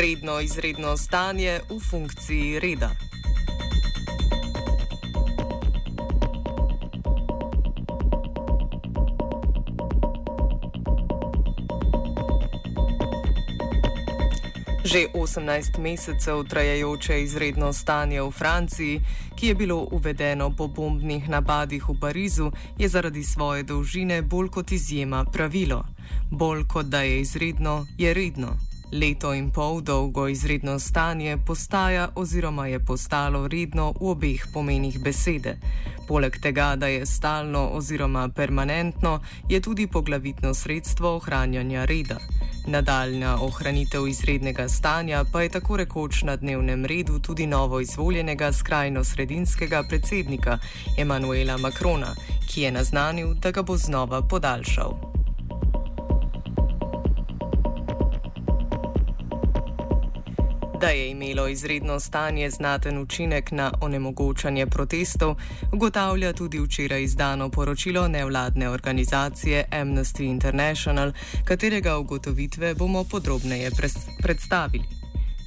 Redno izredno stanje v funkciji reda. Že 18 mesecev trajajoče izredno stanje v Franciji, ki je bilo uvedeno po bombnih napadih v Parizu, je zaradi svoje dolžine bolj kot izjema pravilo. Bolj kot da je izredno, je redno. Leto in pol dolgo izredno stanje postaja oziroma je postalo redno v obeh pomenih besede. Poleg tega, da je stalno oziroma permanentno, je tudi poglavitno sredstvo ohranjanja reda. Nadaljna ohranitev izrednega stanja pa je tako rekoč na dnevnem redu tudi novo izvoljenega skrajno-sredinskega predsednika Emanuela Makrona, ki je naznanil, da ga bo znova podaljšal. Da je imelo izredno stanje znaten učinek na onemogočanje protestov, ugotavlja tudi včeraj izdano poročilo nevladne organizacije Amnesty International, katerega ugotovitve bomo podrobneje predstavili.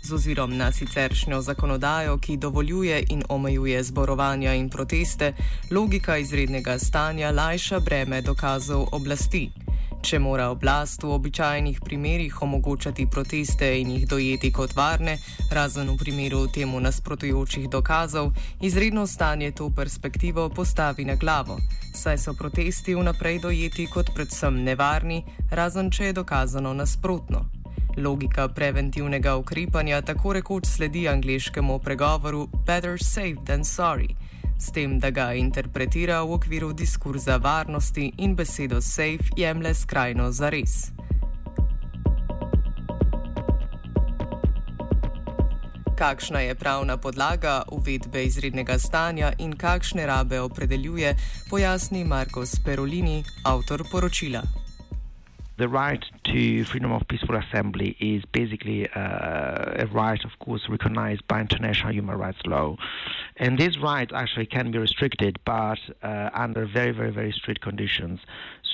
Z ozirom na siceršnjo zakonodajo, ki dovoljuje in omejuje zborovanja in proteste, logika izrednega stanja lajša breme dokazov oblasti. Če mora oblast v običajnih primerjih omogočati proteste in jih dojeti kot varne, razen v primeru temu nasprotujočih dokazov, izredno stanje to perspektivo postavi na glavo, saj so protesti vnaprej dojeti kot predvsem nevarni, razen če je dokazano nasprotno. Logika preventivnega ukrepanja tako rekoč sledi angliškemu pregovoru Better safe than sorry s tem, da ga interpretira v okviru diskurza varnosti in besedo safe jemlje skrajno za res. Kakšna je pravna podlaga uvedbe izrednega stanja in kakšne rabe opredeljuje, pojasni Marko Sperolini, avtor poročila. The right to freedom of peaceful assembly is basically uh, a right, of course, recognized by international human rights law. And these rights actually can be restricted, but uh, under very, very, very strict conditions.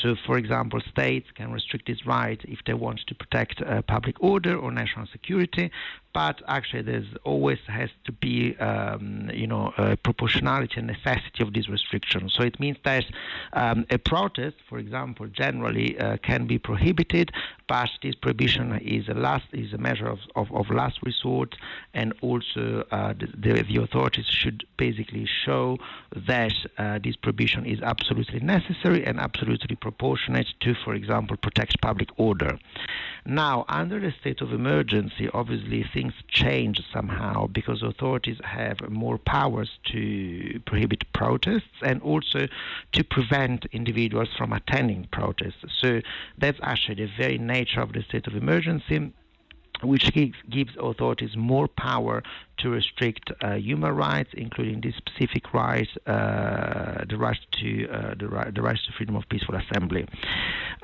So, for example, states can restrict this right if they want to protect uh, public order or national security, but actually there's always has to be um, you know proportionality and necessity of these restrictions. So it means that um, a protest for example generally uh, can be prohibited but this prohibition is a last is a measure of, of, of last resort and also uh, the, the, authorities should basically show that uh, this prohibition is absolutely necessary and absolutely proportionate to for example protect public order. Now under the state of emergency obviously things change somehow because authorities have more powers to prohibit protests and also to prevent individuals from attending protests. So that's actually the very nature of the state of emergency which gives authorities more power to restrict uh, human rights, including the specific rights, uh, the right to uh, the, right, the rights to freedom of peaceful assembly.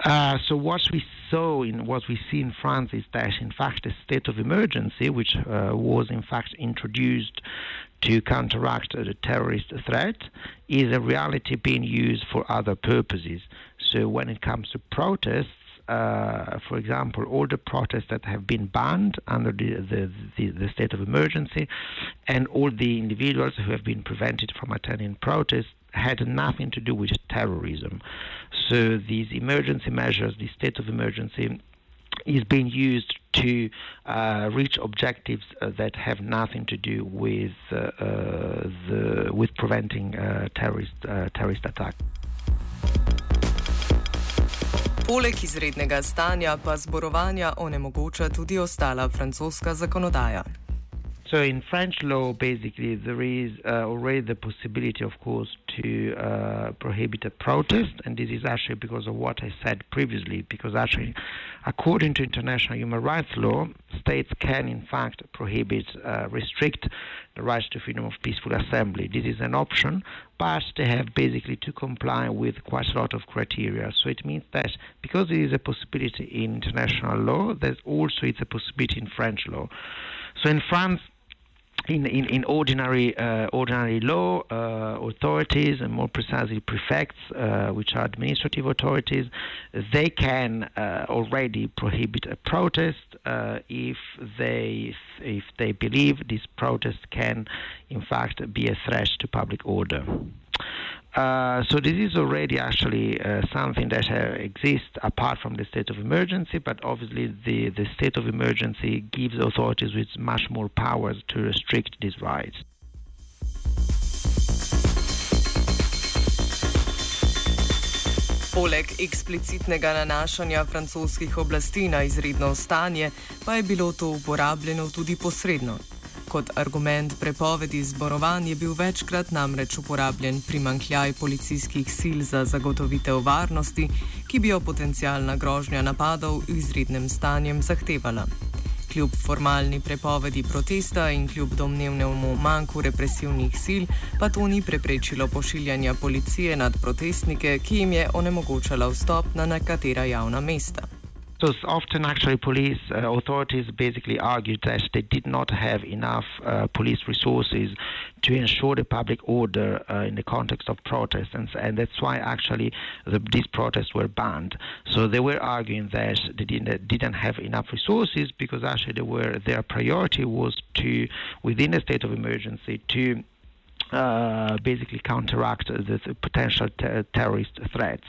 Uh, so what we saw in what we see in France is that, in fact, a state of emergency, which uh, was in fact introduced to counteract the terrorist threat, is a reality being used for other purposes. So when it comes to protests uh, for example, all the protests that have been banned under the, the, the, the, state of emergency and all the individuals who have been prevented from attending protests had nothing to do with terrorism. So these emergency measures, the state of emergency, is being used to uh, reach objectives uh, that have nothing to do with uh, uh the with preventing terrorist terrorist attacks. Poleg izrednega stanja pa zborovanja onemogoča tudi ostala francoska zakonodaja. So in French law, basically, there is uh, already the possibility, of course, to uh, prohibit a protest, and this is actually because of what I said previously. Because actually, according to international human rights law, states can, in fact, prohibit, uh, restrict the right to freedom of peaceful assembly. This is an option, but they have basically to comply with quite a lot of criteria. So it means that because it is a possibility in international law, there's also it's a possibility in French law. So in France, in, in, in ordinary uh, ordinary law uh, authorities and more precisely prefects, uh, which are administrative authorities, they can uh, already prohibit a protest uh, if they if they believe this protest can in fact be a threat to public order. Uh, so this is already actually uh, something that uh, exists apart from the state of emergency, but obviously the, the state of emergency gives authorities with much more powers to restrict these rights. Poleg eksplicitnega nanašanja francoskih oblasti na izredno stanje, pa je bilo to uporabljeno tudi posredno. Kot argument prepovedi zborovanj je bil večkrat namreč uporabljen primankljaj policijskih sil za zagotovitev varnosti, ki bi jo potencijalna grožnja napadov v izrednem stanju zahtevala. Kljub formalni prepovedi protesta in kljub domnevnemu manjku represivnih sil, pa to ni preprečilo pošiljanja policije nad protestnike, ki jim je onemogočala vstop na nekatera javna mesta. So often, actually, police uh, authorities basically argued that they did not have enough uh, police resources to ensure the public order uh, in the context of protests, and, and that's why actually the, these protests were banned. So they were arguing that they didn't, didn't have enough resources because actually they were their priority was to, within a state of emergency, to uh, basically counteract the, potential ter- terrorist threats.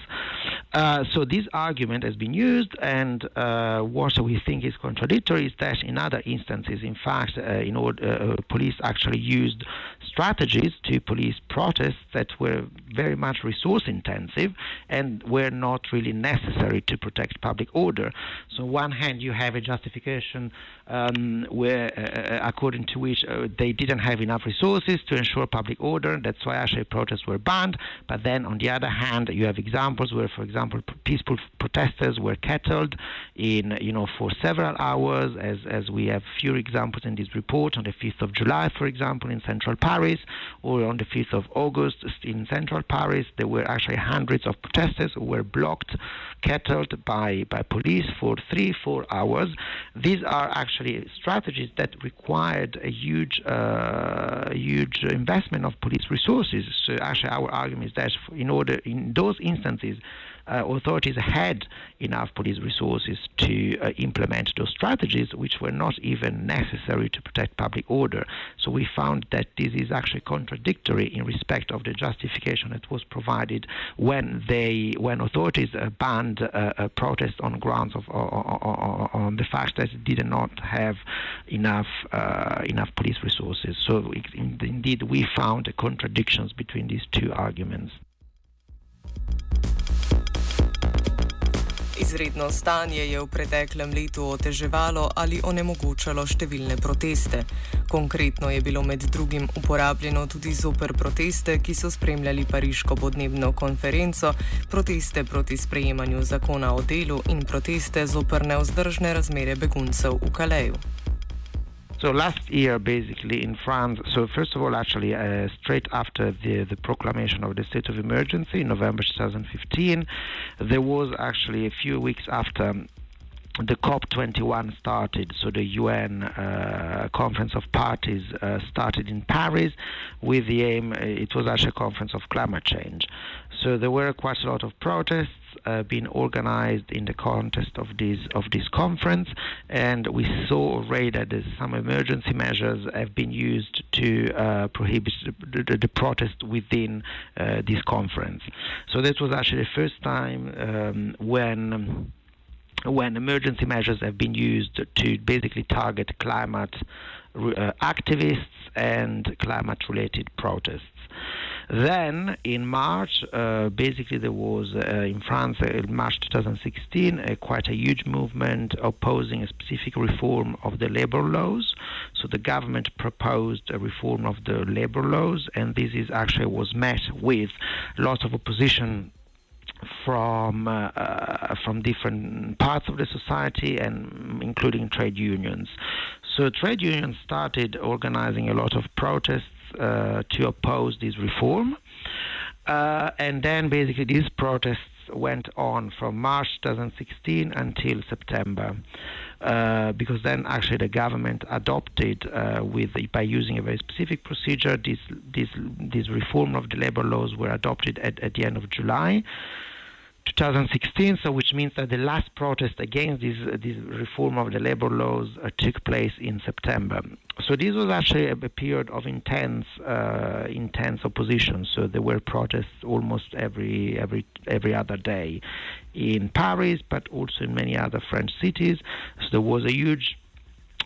Uh, so this argument has been used, and uh, what we think is contradictory is that in other instances, in fact, uh, in order, uh, police actually used strategies to police protests that were very much resource intensive and were not really necessary to protect public order. So, on one hand, you have a justification um, where, according to which they didn't have enough resources to ensure public public order. That's why actually protests were banned. But then, on the other hand, you have examples where, for example, peaceful protesters were kettled in, you know, for several hours, as as we have few examples in this report. On the 5th of July, for example, in central Paris, or on the 5th of August in central Paris, there were actually hundreds of protesters who were blocked, kettled by by police for three, four hours. These are actually strategies that required a huge, uh, huge investment of police resources. So actually, our argument is that in order in those instances, authorities had enough police resources to uh, implement those strategies, which were not even necessary to protect public order. So we found that this is actually contradictory in respect of the justification that was provided when they when authorities uh, banned uh, a protest on grounds of on the fact that it did not have enough uh, enough police resources. So indeed, we found contradictions between these two arguments. Izredno stanje je v preteklem letu oteževalo ali onemogočalo številne proteste. Konkretno je bilo med drugim uporabljeno tudi zoper proteste, ki so spremljali Pariško podnebno konferenco, proteste proti sprejemanju zakona o delu in proteste zoper neozdržne razmere beguncev v Kaleju. So last year, basically in France, so first of all, actually, uh, straight after the, the proclamation of the state of emergency in November 2015, there was actually a few weeks after the COP21 started, so the UN uh, Conference of Parties uh, started in Paris with the aim, uh, it was actually a conference of climate change. So there were quite a lot of protests uh, being organized in the context of this of this conference, and we saw already that some emergency measures have been used to uh, prohibit the, the, the, protest within uh, this conference. So that was actually the first time um, when when emergency measures have been used to basically target climate uh, activists and climate related protests. Then in March, uh, basically there was uh, in France uh, in March 2016 quite a huge movement opposing a specific reform of the labor laws. So the government proposed a reform of the labor laws, and this is actually was met with lots of opposition from uh, uh, from different parts of the society and including trade unions. So trade unions started organizing a lot of protests uh, to oppose this reform, uh, and then basically these protests went on from March 2016 until September. Uh, because then actually the government adopted uh, with by using a very specific procedure this this this reform of the labor laws were adopted at, at the end of July 2016, so which means that the last protest against this, this reform of the labor laws uh, took place in September. So this was actually a, a period of intense, uh, intense opposition. So there were protests almost every every every other day in Paris, but also in many other French cities. So there was a huge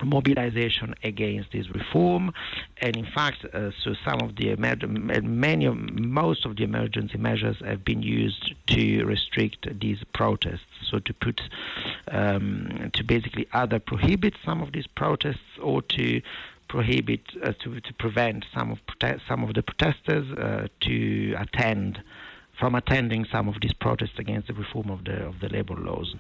mobilization against this reform, and in fact, uh, so some of the many of, most of the emergency measures have been used to restrict these protests. So to put um, to basically either prohibit some of these protests or to prohibit uh, to, to prevent some of prote- some of the protesters uh, to attend from attending some of these protests against the reform of the of the labor laws.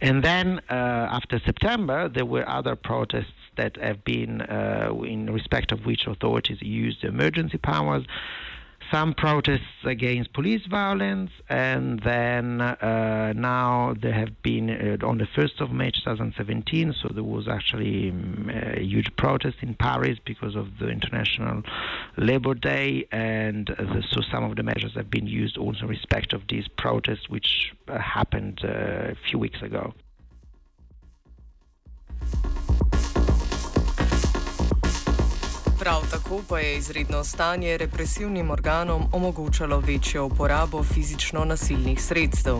And then uh, after September, there were other protests that have been, uh, in respect of which authorities used emergency powers some protests against police violence, and then uh, now there have been uh, on the 1st of May 2017. So there was actually um, a huge protest in Paris because of the International Labor Day, and the, so some of the measures have been used also in respect of these protests, which uh, happened uh, a few weeks ago. Prav tako pa je izredno stanje represivnim organom omogočalo večjo uporabo fizično nasilnih sredstev.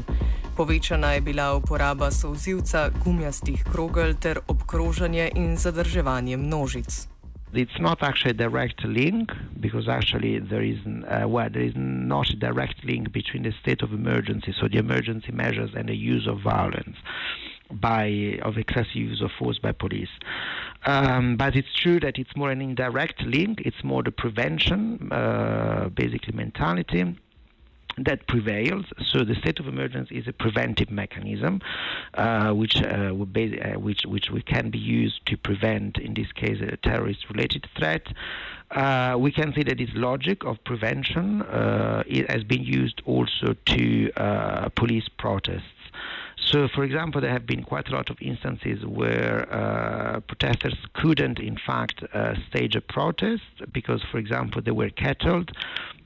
Povečana je bila uporaba sozivca, gumijastih krogel ter obkrožanje in zadrževanje množic. It's not actually a direct link because actually there is uh, well there is not a direct link between the state of emergency, so the emergency measures and the use of violence. by of excessive use of force by police. Um, but it's true that it's more an indirect link. It's more the prevention, uh, basically mentality that prevails. So the state of emergency is a preventive mechanism, uh, which uh, uh, which which we can be used to prevent, in this case, a terrorist-related threat. Uh, we can see that this logic of prevention uh, has been used also to uh, police protests. So, for example, there have been quite a lot of instances where uh, protesters couldn't, in fact, uh, stage a protest because, for example, they were kettled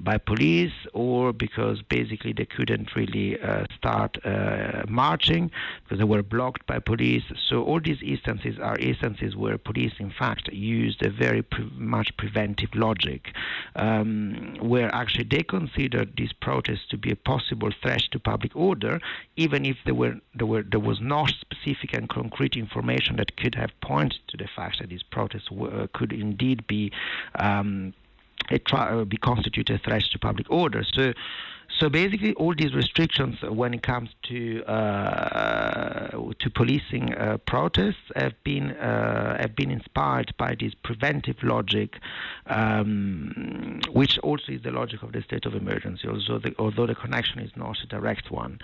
by police or because basically they couldn't really uh, start uh, marching because they were blocked by police. So, all these instances are instances where police, in fact, used a very pre- much preventive logic, um, where actually they considered these protests to be a possible threat to public order, even if they were there, were, there was no specific and concrete information that could have pointed to the fact that these protests were, could indeed be um, a uh, be constitute a threat to public order. So so basically, all these restrictions when it comes to uh, to policing uh, protests have been uh, have been inspired by this preventive logic, um, which also is the logic of the state of emergency. Although the, although the connection is not a direct one,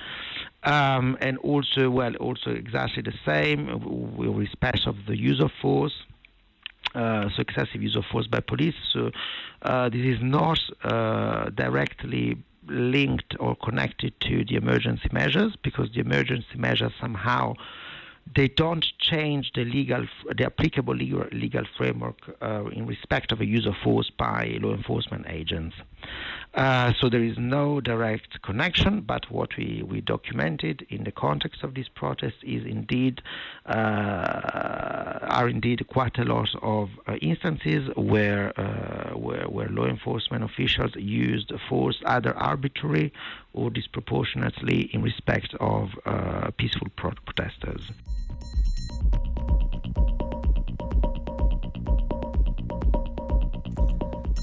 um, and also well, also exactly the same with respect of the use of force. Uh, so excessive use of force by police. So uh, this is not uh, directly linked or connected to the emergency measures because the emergency measures somehow they don't change the legal, the applicable legal, legal framework uh, in respect of a use of force by law enforcement agents. Uh, so there is no direct connection, but what we, we documented in the context of this protest is indeed uh, are indeed quite a lot of uh, instances where, uh, where where law enforcement officials used force either arbitrarily or disproportionately in respect of uh, peaceful protesters.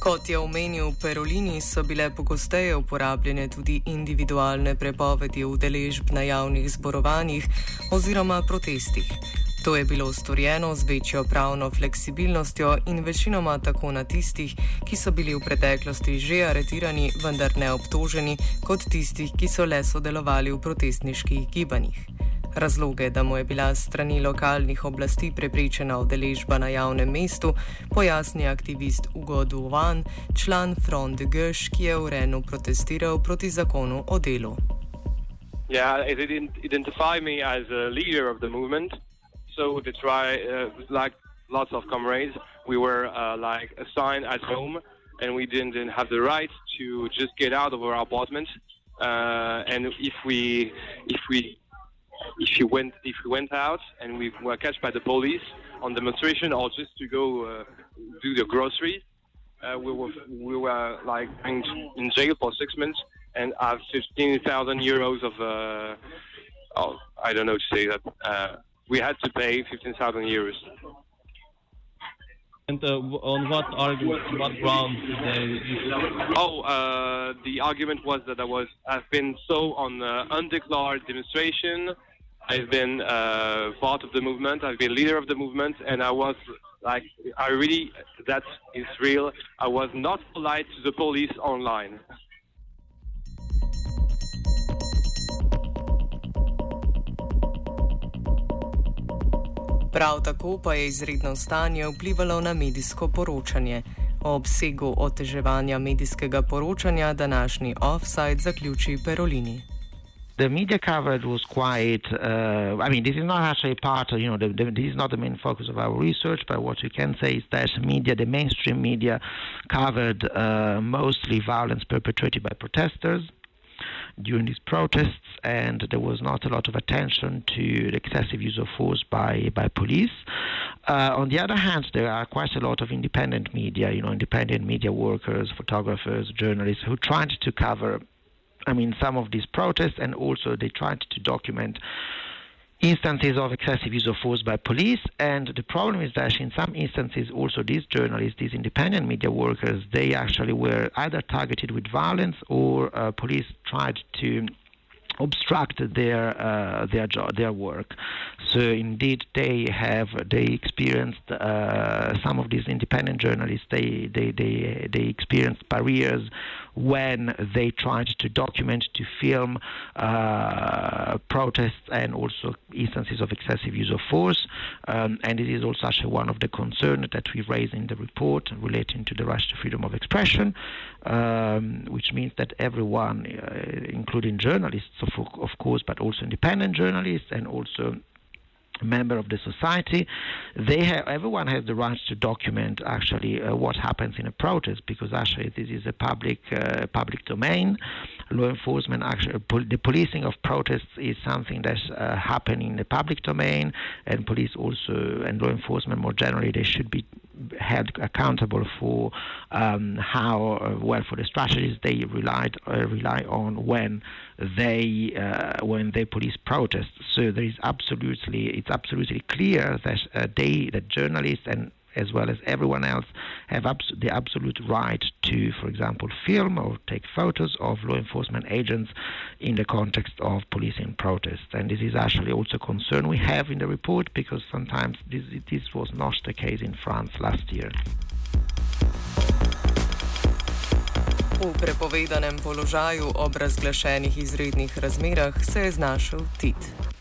Kot je omenil Perolini, so bile pogosteje uporabljene tudi individualne prepovedi udeležb na javnih zborovanjih oziroma protestih. To je bilo storjeno z večjo pravno fleksibilnostjo in večinoma tako na tistih, ki so bili v preteklosti že aretirani, vendar ne obtoženi, kot tistih, ki so le sodelovali v protestniških gibanjih. Razloge, da mu je bila strani lokalnih oblasti preprečena udeležba na javnem mestu, pojasni aktivist Ugo Duvan, član Front Gauche, ki je v Renu protestiral proti zakonu o delu. Yeah, it didn't identify me as a leader of the movement. So they try, uh, like lots of comrades, we were uh, like assigned at home, and we didn't have the right to just get out of our apartment. Uh, and if we, if we, if you went, if we went out and we were catched by the police on demonstration or just to go uh, do the groceries, uh, we were we were like in jail for six months and have 15,000 euros of, uh, oh, I don't know to say that. Uh, we had to pay 15,000 euros. And uh, on what argument, what grounds did they? Oh, uh, the argument was that I was I've been so on uh, undeclared demonstration. I've been uh, part of the movement. I've been leader of the movement, and I was like, I really that is real. I was not polite to the police online. Prav tako pa je izredno stanje vplivalo na medijsko poročanje. O obsegu oteževanja medijskega poročanja današnji offside zaključi Perolini. The media coverage was quite. Uh, I mean, this is not actually part of, you know, the, the, this is not the main focus of our research, but what you can say is that media, the mainstream media, covered uh, mostly violence perpetrated by protesters. during these protests, and there was not a lot of attention to the excessive use of force by, by police. Uh, on the other hand, there are quite a lot of independent media, you know, independent media workers, photographers, journalists who tried to cover, I mean, some of these protests, and also they tried to document instances of excessive use of force by police. And the problem is that in some instances, also these journalists, these independent media workers, they actually were either targeted with violence or uh, police tried to obstruct their uh, their job, their work. So indeed, they have they experienced uh, some of these independent journalists. They they they they experienced barriers when they tried to document, to film uh, protests and also instances of excessive use of force. Um, and it is also actually one of the concerns that we raise in the report relating to the right to freedom of expression, um, which means that everyone, uh, including journalists, of, of course, but also independent journalists and also member of the society. They have everyone has the right to document actually uh, what happens in a protest because actually this is a public uh, public domain. Law enforcement actually pol- the policing of protests is something that's uh, happening in the public domain, and police also and law enforcement more generally they should be held accountable for um, how uh, well for the strategies they relied uh, rely on when they uh, when they police protests. So there is absolutely it's absolutely clear that uh, they that journalists and as well as everyone else have abs- the absolute right to, for example, film or take photos of law enforcement agents in the context of policing protests. And this is actually also a concern we have in the report because sometimes this, this was not the case in France last year. V prepovedanem položaju ob razglašenih izrednih razmerah se je znašel Tit.